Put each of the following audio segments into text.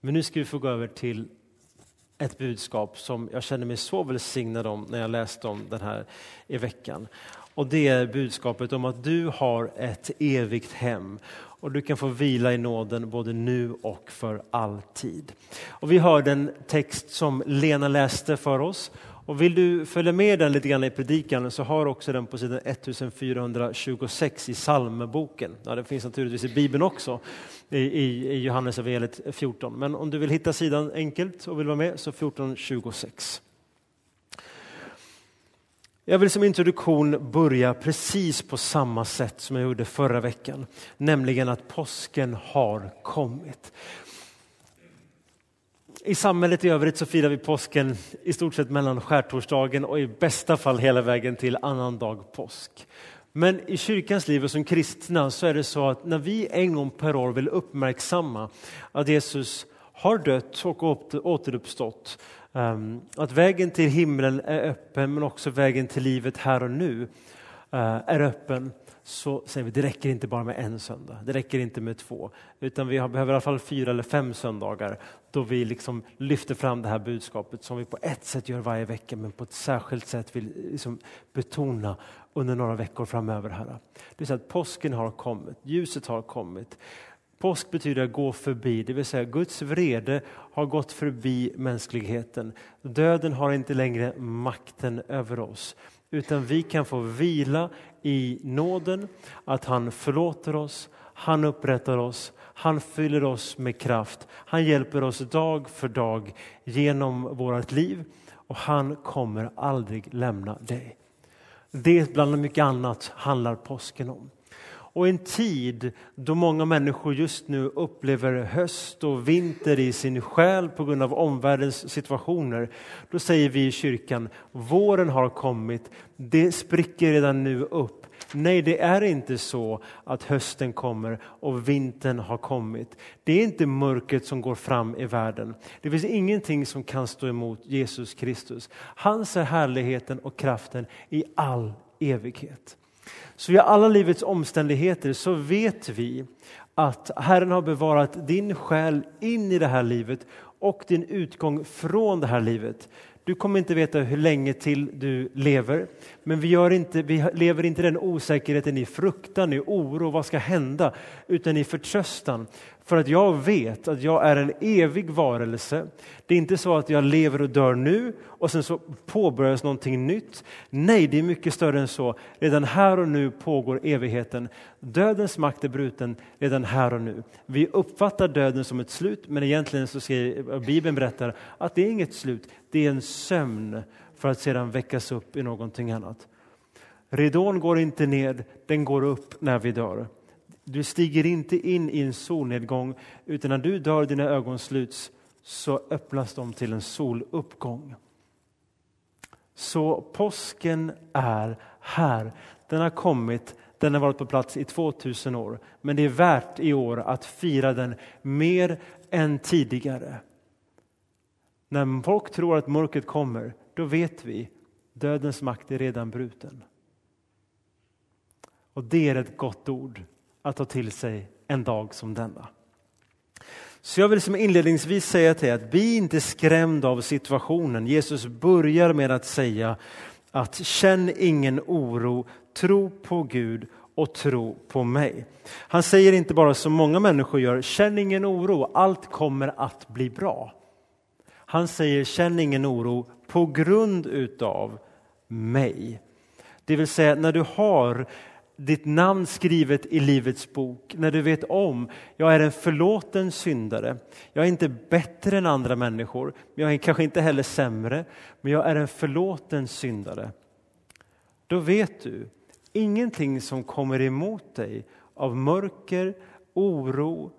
Men nu ska vi få gå över till ett budskap som jag känner mig så välsignad om när jag läste om den här i veckan. Och det är budskapet om att du har ett evigt hem och du kan få vila i nåden både nu och för alltid. Och vi hörde en text som Lena läste för oss och vill du följa med den lite grann i predikan så har också den på sidan 1426 i psalmboken. Ja, den finns naturligtvis i Bibeln också i, i, i Johannes evangeliet 14. Men om du vill hitta sidan enkelt och vill vara med så 1426. Jag vill som introduktion börja precis på samma sätt som jag gjorde förra veckan, nämligen att påsken har kommit. I samhället i övrigt så firar vi påsken i stort sett mellan skärtorsdagen och i bästa fall hela vägen till annandag påsk. Men i kyrkans liv och som kristna så är det så att när vi en gång per år vill uppmärksamma att Jesus har dött och återuppstått, ehm, att vägen till himlen är öppen men också vägen till livet här och nu eh, är öppen, så säger vi det räcker inte bara med en söndag, det räcker inte med två, utan vi behöver i alla fall fyra eller fem söndagar då vi liksom lyfter fram det här budskapet som vi på ett sätt gör varje vecka men på ett särskilt sätt vill liksom betona under några veckor framöver. Här. Det vill säga att påsken har kommit, ljuset har kommit. Påsk betyder att gå förbi, det vill säga Guds vrede har gått förbi mänskligheten. Döden har inte längre makten över oss utan vi kan få vila i nåden, att han förlåter oss, han upprättar oss, han fyller oss med kraft. Han hjälper oss dag för dag genom vårt liv och han kommer aldrig lämna dig. Det bland mycket annat handlar påsken om. Och i en tid då många människor just nu upplever höst och vinter i sin själ på grund av omvärldens situationer, då säger vi i kyrkan, våren har kommit, det spricker redan nu upp. Nej, det är inte så att hösten kommer och vintern har kommit. Det är inte mörkret som går fram i världen. Det finns ingenting som kan stå emot Jesus Kristus. Hans är härligheten och kraften i all evighet. Så i alla livets omständigheter så vet vi att Herren har bevarat din själ in i det här livet och din utgång från det här livet. Du kommer inte veta hur länge till du lever, men vi, gör inte, vi lever inte den osäkerheten i fruktan, i oro, vad ska hända, utan i förtröstan. För att jag vet att jag är en evig varelse. Det är inte så att jag lever och dör nu och sen så påbörjas någonting nytt. Nej, det är mycket större än så. Redan här och nu pågår evigheten. Dödens makt är bruten redan här och nu. Vi uppfattar döden som ett slut, men egentligen så ska eh, Bibeln berättar att det är inget slut. Det är en sömn för att sedan väckas upp i någonting annat. Ridån går inte ned, den går upp när vi dör. Du stiger inte in i en solnedgång, utan när du dör, dina ögon sluts, så öppnas de till en soluppgång. Så påsken är här. Den har kommit, den har varit på plats i 2000 år. Men det är värt i år att fira den mer än tidigare. När folk tror att mörkret kommer, då vet vi dödens makt är redan bruten. Och det är ett gott ord att ta till sig en dag som denna. Så jag vill som inledningsvis säga till er att bli inte skrämd av situationen. Jesus börjar med att säga att känn ingen oro, tro på Gud och tro på mig. Han säger inte bara som många människor gör, känn ingen oro, allt kommer att bli bra. Han säger känn ingen oro på grund utav mig. Det vill säga när du har ditt namn skrivet i Livets bok, när du vet om, jag är en förlåten syndare. Jag är inte bättre än andra människor, men jag är kanske inte heller sämre, men jag är en förlåten syndare. Då vet du, ingenting som kommer emot dig av mörker, oro,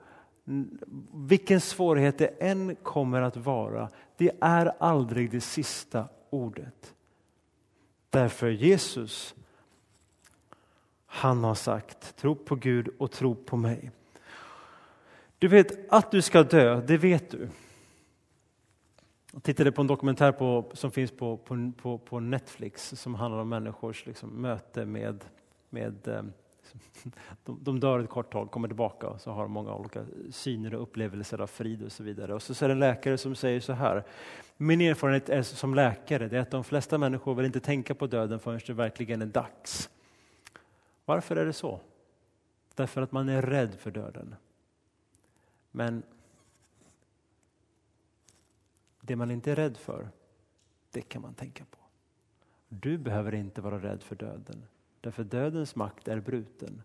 vilken svårighet det än kommer att vara, det är aldrig det sista ordet. Därför Jesus han har sagt. Tro på Gud och tro på mig. Du vet att du ska dö, det vet du. Jag tittade på en dokumentär på, som finns på, på, på, på Netflix som handlar om människors liksom, möte med, med. Eh, de, de dör ett kort tag, kommer tillbaka och så har de många olika syner och upplevelser av frid och så vidare. Och så, är det en läkare som säger så här. Min erfarenhet är som läkare är att de flesta människor vill inte tänka på döden förrän det verkligen är dags. Varför är det så? Därför att man är rädd för döden. Men det man inte är rädd för, det kan man tänka på. Du behöver inte vara rädd för döden, därför dödens makt är bruten.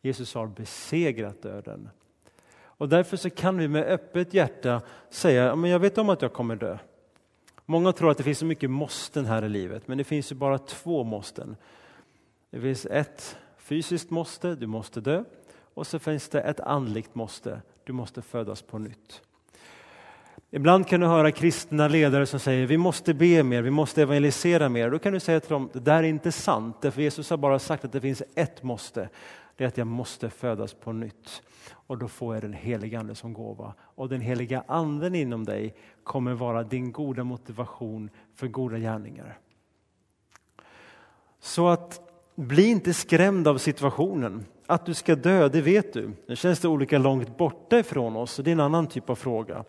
Jesus har besegrat döden. Och därför så kan vi med öppet hjärta säga, men jag vet om att jag kommer dö. Många tror att det finns så mycket måsten här i livet, men det finns ju bara två måsten. Det finns ett fysiskt måste, du måste dö. Och så finns det ett andligt måste, du måste födas på nytt. Ibland kan du höra kristna ledare som säger vi måste be mer, vi måste evangelisera mer. Då kan du säga till dem, det där är inte sant, därför Jesus har bara sagt att det finns ett måste. Det är att jag måste födas på nytt. Och då får jag den heliga Ande som gåva. Och den heliga Anden inom dig kommer vara din goda motivation för goda gärningar. Så att bli inte skrämd av situationen. Att du ska dö, det vet du. Nu känns det olika långt borta ifrån oss, det är en annan typ av fråga.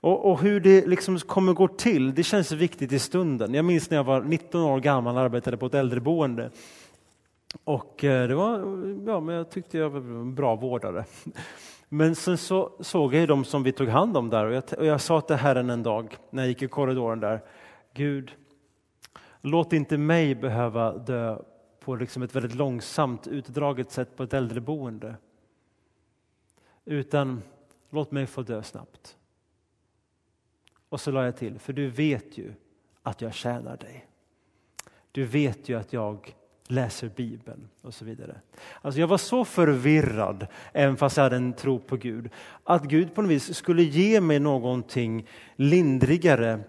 Och, och, hur det liksom kommer gå till, det känns viktigt i stunden. Jag minns när jag var 19 år gammal och arbetade på ett äldreboende. Och eh, det var, ja, men jag tyckte jag var en bra vårdare. Men sen så såg jag de som vi tog hand om där och jag, och jag sa till Herren en dag när jag gick i korridoren där, Gud, låt inte mig behöva dö på liksom ett väldigt långsamt utdraget sätt på ett äldreboende. Utan låt mig få dö snabbt. Och så la jag till, för du vet ju att jag tjänar dig. Du vet ju att jag läser Bibeln och så vidare. Alltså jag var så förvirrad, även fast jag hade en tro på Gud, att Gud på något vis skulle ge mig någonting lindrigare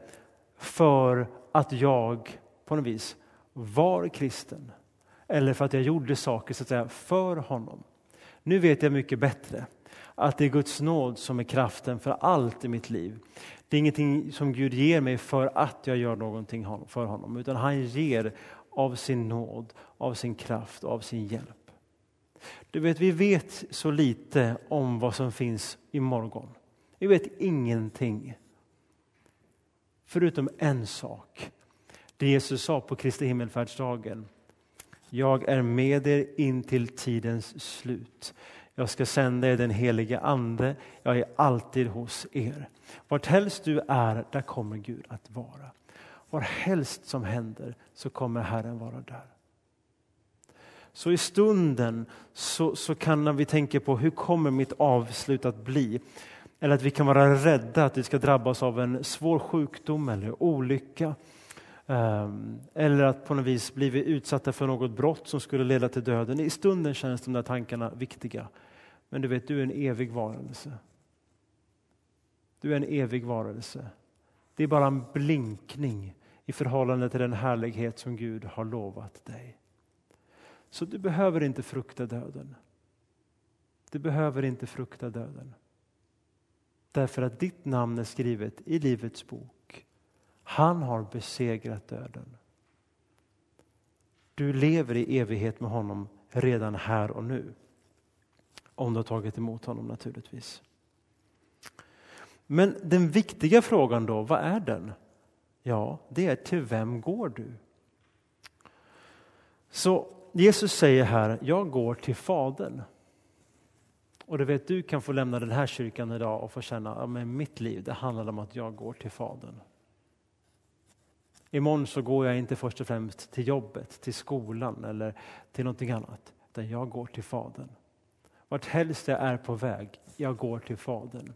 för att jag på något vis var kristen. Eller för att jag gjorde saker så att säga, för honom. Nu vet jag mycket bättre att det är Guds nåd som är kraften för allt i mitt liv. Det är ingenting som Gud ger mig för att jag gör någonting för honom, utan han ger av sin nåd, av sin kraft och av sin hjälp. Du vet, vi vet så lite om vad som finns imorgon. Vi vet ingenting. Förutom en sak. Det Jesus sa på Kristi himmelfärdsdagen. Jag är med er in till tidens slut. Jag ska sända er den helige Ande. Jag är alltid hos er. Vart helst du är, där kommer Gud att vara. Var helst som händer så kommer Herren vara där. Så i stunden så, så kan när vi tänker på hur kommer mitt avslut att bli? Eller att vi kan vara rädda att vi ska drabbas av en svår sjukdom eller olycka. Ehm, eller att på något vis blivit utsatta för något brott som skulle leda till döden. I stunden känns de där tankarna viktiga. Men du vet, du är en evig varelse. Du är en evig varelse. Det är bara en blinkning i förhållande till den härlighet som Gud har lovat dig. Så du behöver inte frukta döden. Du behöver inte frukta döden. Därför att ditt namn är skrivet i Livets bok. Han har besegrat döden. Du lever i evighet med honom redan här och nu. Om du har tagit emot honom naturligtvis. Men den viktiga frågan då, vad är den? Ja, det är till vem går du? Så Jesus säger här, jag går till Fadern. Och du vet, du kan få lämna den här kyrkan idag och få känna att men mitt liv det handlar om att jag går till Fadern. Imorgon så går jag inte först och främst till jobbet, till skolan eller till någonting annat. Utan jag går till Fadern. Vart helst jag är på väg, jag går till Fadern.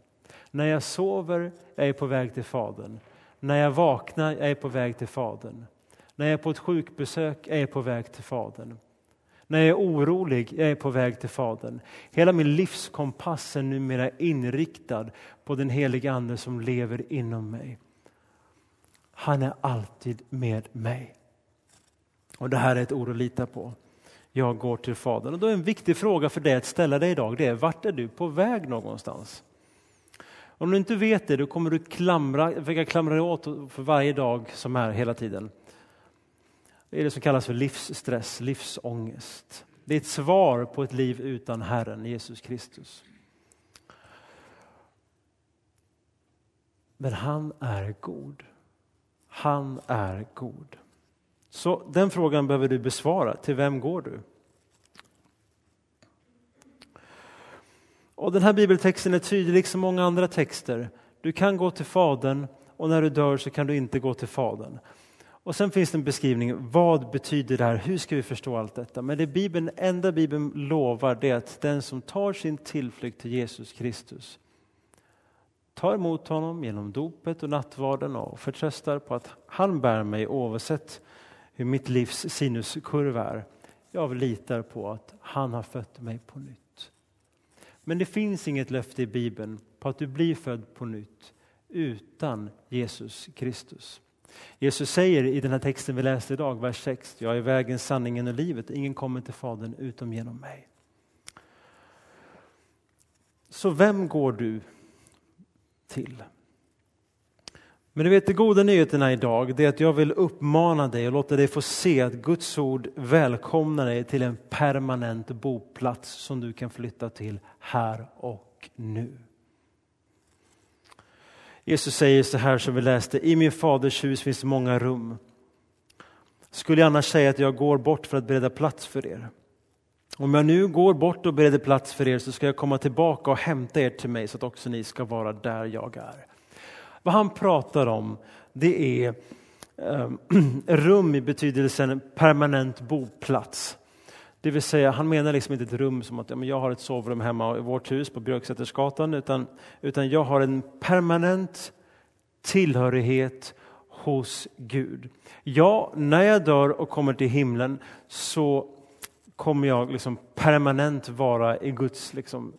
När jag sover, jag är på väg till Fadern. När jag vaknar, jag är på väg till Fadern. När jag är på ett sjukbesök, jag är på väg till Fadern. När jag är orolig, jag är på väg till Fadern. Hela min livskompass är numera inriktad på den heliga Ande som lever inom mig. Han är alltid med mig. Och Det här är ett ord att lita på. Jag går till Fadern. Och då är en viktig fråga för dig att ställa dig idag, det är vart är du på väg någonstans? Om du inte vet det, då kommer du klamra, försöka klamra dig åt för varje dag som är hela tiden. Det är det som kallas för livsstress, livsångest. Det är ett svar på ett liv utan Herren Jesus Kristus. Men han är god. Han är god. Så den frågan behöver du besvara. Till vem går du? Och Den här bibeltexten är tydlig som många andra texter. Du kan gå till Fadern och när du dör så kan du inte gå till Fadern. Och sen finns det en beskrivning, vad betyder det här? Hur ska vi förstå allt detta? Men det Bibeln, enda Bibeln lovar det är att den som tar sin tillflykt till Jesus Kristus tar emot honom genom dopet och nattvarden och förtröstar på att han bär mig oavsett hur mitt livs sinuskurva är. Jag litar på att han har fött mig på nytt. Men det finns inget löfte i Bibeln på att du blir född på nytt utan Jesus Kristus. Jesus säger i den här texten vi läste idag, vers 6, jag är vägen, sanningen och livet. Ingen kommer till Fadern utom genom mig. Så vem går du till? Men du vet, de goda nyheterna idag det är att jag vill uppmana dig och låta dig få se att Guds ord välkomnar dig till en permanent boplats som du kan flytta till här och nu. Jesus säger så här som vi läste, i min faders hus finns många rum. Skulle jag annars säga att jag går bort för att bereda plats för er? Om jag nu går bort och bereder plats för er så ska jag komma tillbaka och hämta er till mig så att också ni ska vara där jag är. Vad han pratar om det är ehm, rum i betydelsen permanent boplats. Det vill säga, han menar liksom inte ett rum som att ja, jag har ett sovrum hemma i vårt hus på Björksätersgatan utan, utan jag har en permanent tillhörighet hos Gud. Ja, när jag dör och kommer till himlen så kommer jag liksom permanent vara i Guds liksom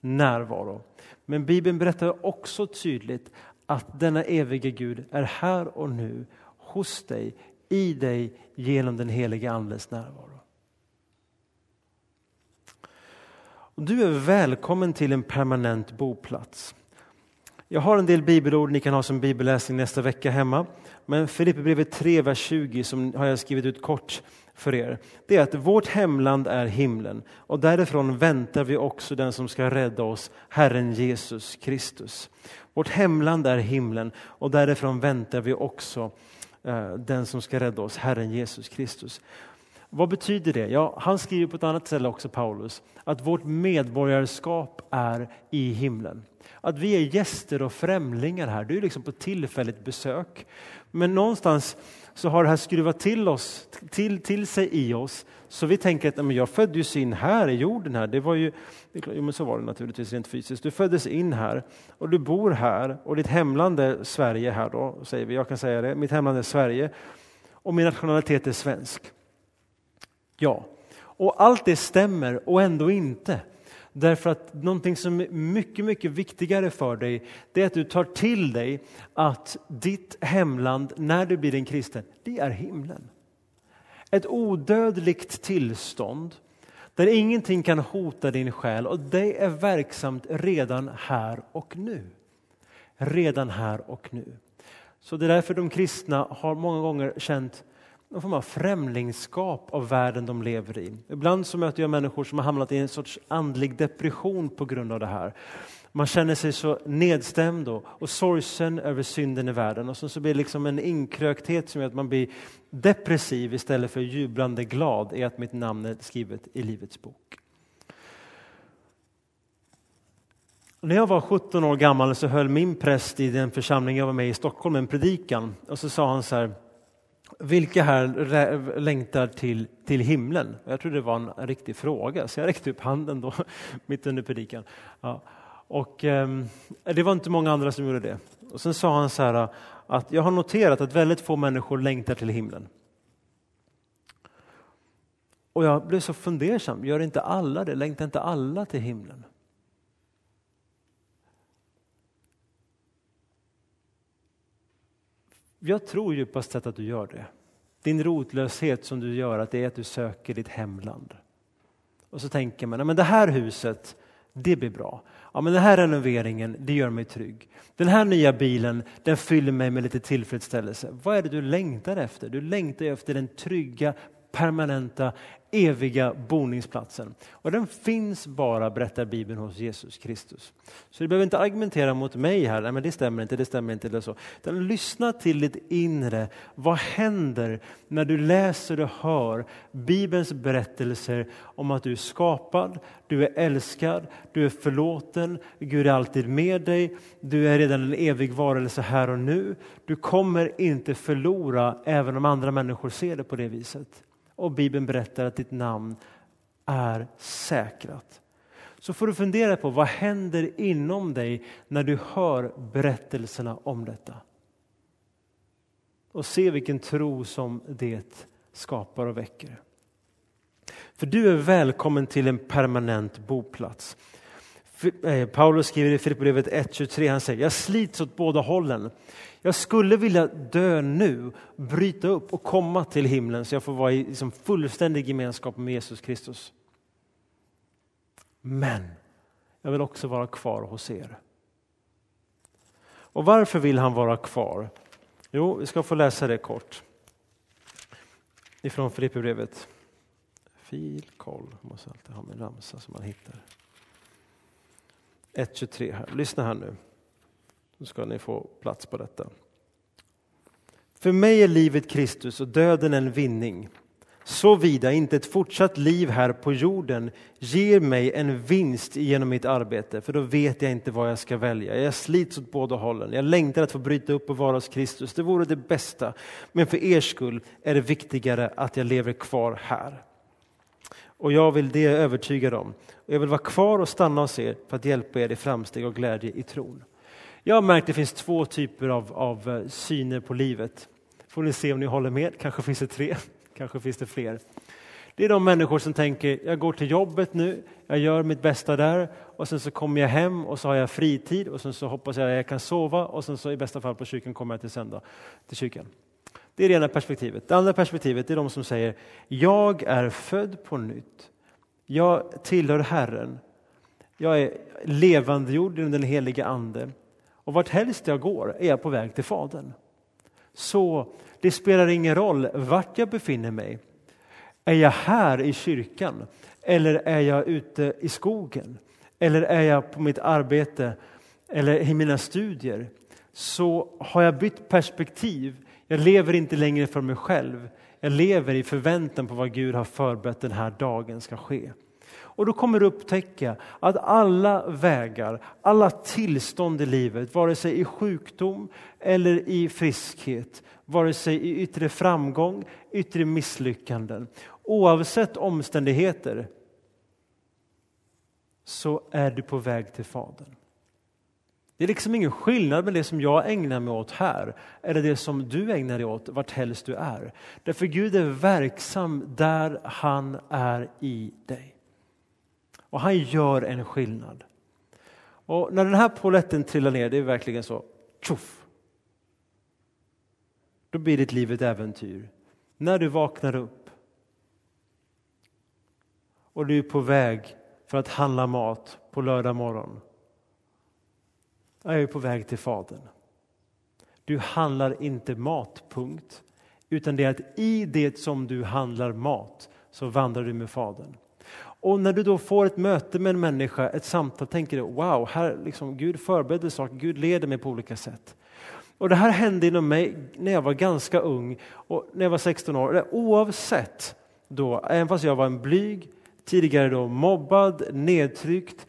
närvaro. Men Bibeln berättar också tydligt att denna evige Gud är här och nu hos dig, i dig genom den helige Andes närvaro. Du är välkommen till en permanent boplats. Jag har en del bibelord ni kan ha som bibelläsning nästa vecka hemma. Men Filipperbrevet 3, vers 20 som har jag skrivit ut kort för er. Det är att vårt hemland är himlen och därifrån väntar vi också den som ska rädda oss, Herren Jesus Kristus. Vårt hemland är himlen och därifrån väntar vi också eh, den som ska rädda oss, Herren Jesus Kristus. Vad betyder det? Ja, han skriver på ett annat ställe också, Paulus, att vårt medborgarskap är i himlen. Att vi är gäster och främlingar här, du är liksom på tillfälligt besök. Men någonstans så har det här skruvat till, oss, till, till sig i oss så vi tänker att men jag föddes in här i jorden. här. Det var ju, jo, men så var det naturligtvis rent fysiskt. Du föddes in här och du bor här och ditt hemland är Sverige här då, säger vi. Jag kan säga det. Mitt hemland är Sverige och min nationalitet är svensk. Ja, och allt det stämmer och ändå inte. Därför att någonting som är mycket, mycket viktigare för dig, det är att du tar till dig att ditt hemland, när du blir en kristen, det är himlen. Ett odödligt tillstånd där ingenting kan hota din själ och det är verksamt redan här och nu. Redan här och nu. Så det är därför de kristna har många gånger känt någon form av främlingskap av världen de lever i. Ibland så möter jag människor som har hamnat i en sorts andlig depression på grund av det här. Man känner sig så nedstämd och, och sorgsen över synden i världen och så, så blir det liksom en inkrökthet som gör att man blir depressiv istället för jublande glad i att mitt namn är skrivet i Livets bok. När jag var 17 år gammal så höll min präst i den församling jag var med i Stockholm en predikan och så sa han så här vilka här längtar till, till himlen? Jag tror det var en riktig fråga, så jag räckte upp handen då, mitt under predikan. Ja. Och, eh, det var inte många andra som gjorde det. Och Sen sa han så här att jag har noterat att väldigt få människor längtar till himlen. Och jag blev så fundersam, gör inte alla det? Längtar inte alla till himlen? Jag tror djupast sett att du gör det. Din rotlöshet som du gör, att det är att du söker ditt hemland. Och så tänker man, men det här huset, det blir bra. Ja, men den här renoveringen, det gör mig trygg. Den här nya bilen, den fyller mig med lite tillfredsställelse. Vad är det du längtar efter? Du längtar efter den trygga, permanenta, eviga boningsplatsen. Och den finns bara, berättar Bibeln, hos Jesus Kristus. Så du behöver inte argumentera mot mig här, nej men det stämmer inte, det stämmer inte eller så. Utan lyssna till ditt inre. Vad händer när du läser och hör Bibelns berättelser om att du är skapad, du är älskad, du är förlåten, Gud är alltid med dig, du är redan en evig varelse här och nu. Du kommer inte förlora även om andra människor ser det på det viset. Och Bibeln berättar att ditt namn är säkrat. Så får du fundera på vad händer inom dig när du hör berättelserna om detta. Och se vilken tro som det skapar och väcker. För du är välkommen till en permanent boplats. Eh, Paulus skriver i Filipperbrevet 1.23, han säger jag slits åt båda hållen. Jag skulle vilja dö nu, bryta upp och komma till himlen så jag får vara i liksom fullständig gemenskap med Jesus Kristus. Men jag vill också vara kvar hos er. Och varför vill han vara kvar? Jo, vi ska få läsa det kort. Ifrån Filipperbrevet. Fil, koll, måste alltid ha med ramsa som man hittar. 1.23 här. Lyssna här nu. Så ska ni få plats på detta. För mig är livet Kristus och döden en vinning. Såvida inte ett fortsatt liv här på jorden ger mig en vinst genom mitt arbete, för då vet jag inte vad jag ska välja. Jag slits åt båda hållen. Jag längtar att få bryta upp och vara hos Kristus. Det vore det bästa. Men för er skull är det viktigare att jag lever kvar här. Och jag vill det är jag övertygad om. Jag vill vara kvar och stanna hos er för att hjälpa er i framsteg och glädje i tron. Jag har märkt att det finns två typer av, av eh, syner på livet. Får ni se om ni håller med. Kanske finns det tre, kanske finns det fler. Det är de människor som tänker, jag går till jobbet nu, jag gör mitt bästa där och sen så kommer jag hem och så har jag fritid och sen så hoppas jag att jag kan sova och sen så i bästa fall på kyrkan kommer jag till söndag till kyrkan. Det är det ena perspektivet. Det andra perspektivet är de som säger, jag är född på nytt. Jag tillhör Herren. Jag är levandegjord genom den helige Ande. Och vart helst jag går är jag på väg till Fadern. Så det spelar ingen roll vart jag befinner mig. Är jag här i kyrkan? Eller är jag ute i skogen? Eller är jag på mitt arbete eller i mina studier? Så har jag bytt perspektiv. Jag lever inte längre för mig själv. Jag lever i förväntan på vad Gud har förberett den här dagen ska ske. Och då kommer du upptäcka att alla vägar, alla tillstånd i livet, vare sig i sjukdom eller i friskhet, vare sig i yttre framgång, yttre misslyckanden, oavsett omständigheter, så är du på väg till Fadern. Det är liksom ingen skillnad med det som jag ägnar mig åt här eller det som du ägnar dig åt vart helst du är. Därför Gud är verksam där han är i dig. Och han gör en skillnad. Och när den här poletten trillar ner, det är verkligen så, tjoff! Då blir ditt liv ett äventyr. När du vaknar upp och du är på väg för att handla mat på lördag morgon. Jag är på väg till Fadern. Du handlar inte mat, punkt. Utan det är att i det som du handlar mat så vandrar du med Fadern. Och när du då får ett möte med en människa, ett samtal, tänker du wow, här liksom, Gud förbereder saker, Gud leder mig på olika sätt. Och det här hände inom mig när jag var ganska ung, och när jag var 16 år. Oavsett då, även fast jag var en blyg, tidigare då mobbad, nedtryckt,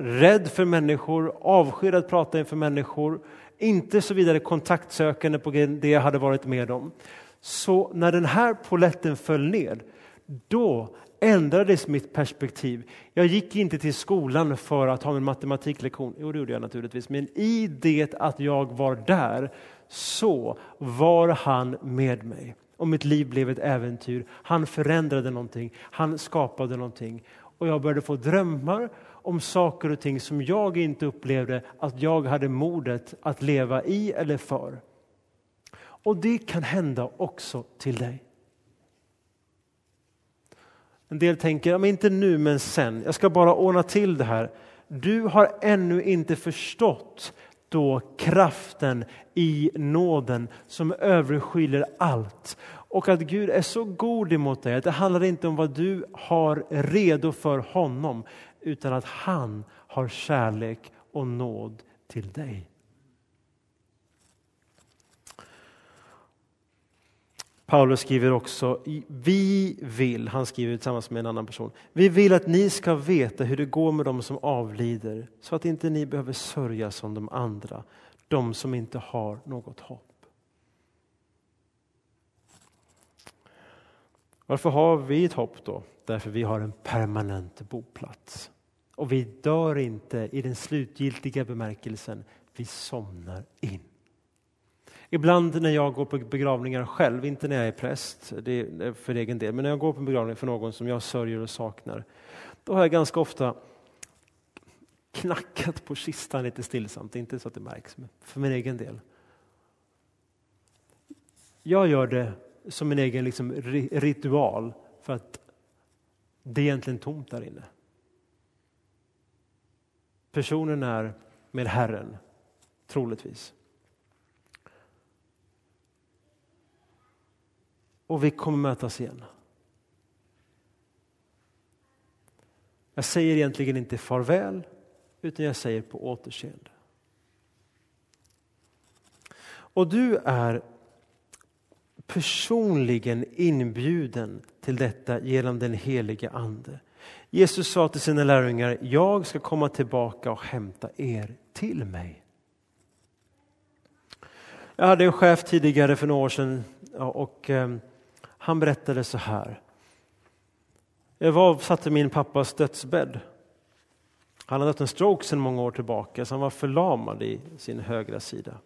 rädd för människor, avskydd att prata inför människor, inte så vidare kontaktsökande på det jag hade varit med om. Så när den här poletten föll ner, då ändrades mitt perspektiv. Jag gick inte till skolan för att ha min matematiklektion. Jo, det gjorde jag naturligtvis. Men i det att jag var där så var han med mig. Och mitt liv blev ett äventyr. Han förändrade någonting. Han skapade någonting. Och jag började få drömmar om saker och ting som jag inte upplevde att jag hade modet att leva i eller för. Och det kan hända också till dig. En del tänker, men inte nu men sen, jag ska bara ordna till det här. Du har ännu inte förstått då kraften i nåden som överskyller allt. Och att Gud är så god emot dig att det handlar inte om vad du har redo för honom utan att han har kärlek och nåd till dig. Paulus skriver också, vi vill, han skriver tillsammans med en annan person, vi vill att ni ska veta hur det går med dem som avlider så att inte ni behöver sörja som de andra, de som inte har något hopp. Varför har vi ett hopp då? Därför vi har en permanent boplats. Och vi dör inte i den slutgiltiga bemärkelsen, vi somnar in. Ibland när jag går på begravningar själv, inte när jag är präst det är eh, för egen del, men när jag går på begravning för någon som jag sörjer och saknar, då har jag ganska ofta knackat på kistan lite stillsamt, inte så att det märks, men för min egen del. Jag gör det som en egen liksom, ritual för att det är egentligen tomt där inne. Personen är med Herren, troligtvis. Och vi kommer mötas igen. Jag säger egentligen inte farväl, utan jag säger på återseende. Och du är personligen inbjuden till detta genom den helige Ande. Jesus sa till sina lärjungar, jag ska komma tillbaka och hämta er till mig. Jag hade en chef tidigare för några år sedan och ehm, han berättade så här. Jag var satt i min pappas dödsbädd. Han hade haft en stroke sedan många år tillbaka så han var förlamad i sin högra sida.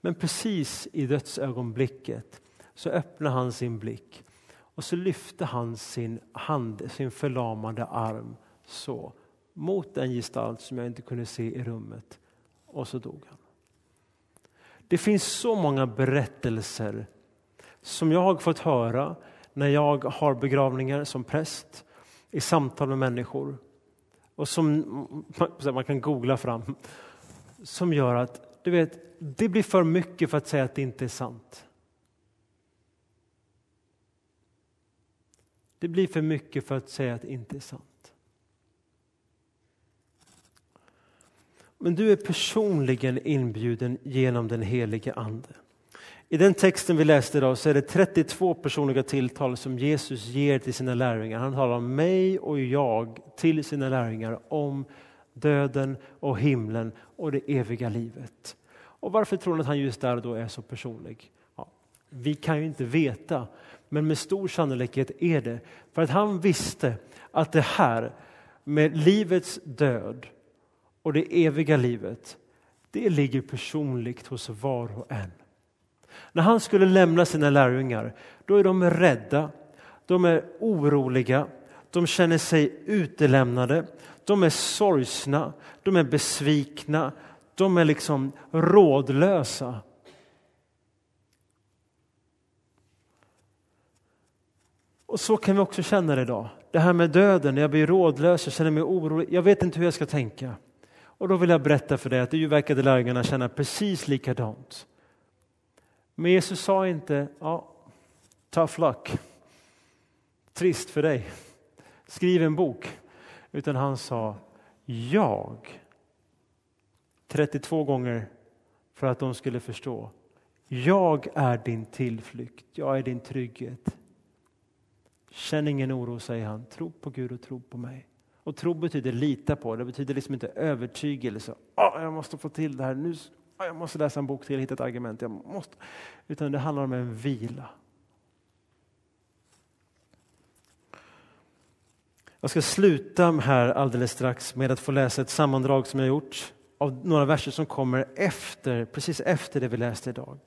Men precis i dödsögonblicket så öppnade han sin blick och så lyfte han sin hand, sin förlamade arm så mot en gestalt som jag inte kunde se i rummet och så dog han. Det finns så många berättelser som jag har fått höra när jag har begravningar som präst i samtal med människor och som man kan googla fram som gör att du vet, det blir för mycket för att säga att det inte är sant. Det blir för mycket för att säga att det inte är sant. Men du är personligen inbjuden genom den helige Ande. I den texten vi läste idag så är det 32 personliga tilltal som Jesus ger till sina lärjungar. Han talar om mig och jag till sina lärjungar om döden och himlen och det eviga livet. Och varför tror ni att han just där då är så personlig? Ja, vi kan ju inte veta, men med stor sannolikhet är det för att han visste att det här med livets död och det eviga livet, det ligger personligt hos var och en. När han skulle lämna sina lärjungar, då är de rädda, de är oroliga, de känner sig utelämnade, de är sorgsna, de är besvikna, de är liksom rådlösa. Och så kan vi också känna det idag. Det här med döden, jag blir rådlös, jag känner mig orolig, jag vet inte hur jag ska tänka. Och då vill jag berätta för dig att det verkade lärjungarna känna precis likadant. Men Jesus sa inte, ja, tough luck, trist för dig, skriv en bok. Utan han sa, jag 32 gånger för att de skulle förstå. Jag är din tillflykt, jag är din trygghet. Känn ingen oro, säger han. Tro på Gud och tro på mig. Och tro betyder lita på, det betyder liksom inte övertygelse. Oh, jag måste få till det här, nu, jag måste läsa en bok till, hitta ett argument. Jag måste. Utan det handlar om en vila. Jag ska sluta här alldeles strax med att få läsa ett sammandrag som jag gjort av några verser som kommer efter, precis efter det vi läste idag.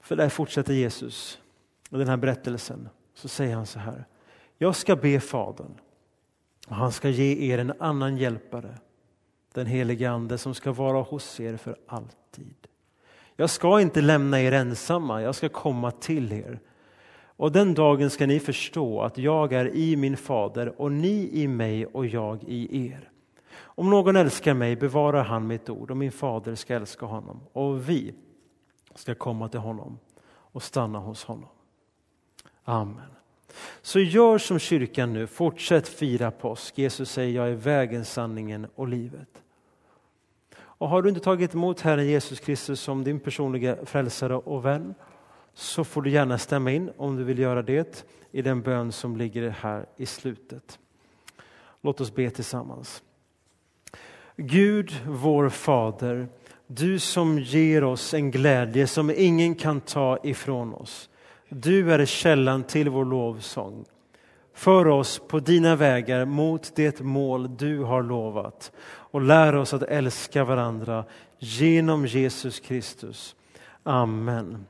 För där fortsätter Jesus och den här berättelsen. Så säger han så här. Jag ska be Fadern och han ska ge er en annan hjälpare, den helige Ande som ska vara hos er för alltid. Jag ska inte lämna er ensamma, jag ska komma till er. Och den dagen ska ni förstå att jag är i min fader och ni i mig och jag i er. Om någon älskar mig bevarar han mitt ord och min fader ska älska honom och vi ska komma till honom och stanna hos honom. Amen. Så gör som kyrkan nu, fortsätt fira påsk. Jesus säger jag är vägen, sanningen och livet. Och har du inte tagit emot Herren Jesus Kristus som din personliga frälsare och vän så får du gärna stämma in om du vill göra det i den bön som ligger här i slutet. Låt oss be tillsammans. Gud, vår Fader, du som ger oss en glädje som ingen kan ta ifrån oss. Du är källan till vår lovsång. För oss på dina vägar mot det mål du har lovat och lär oss att älska varandra genom Jesus Kristus. Amen.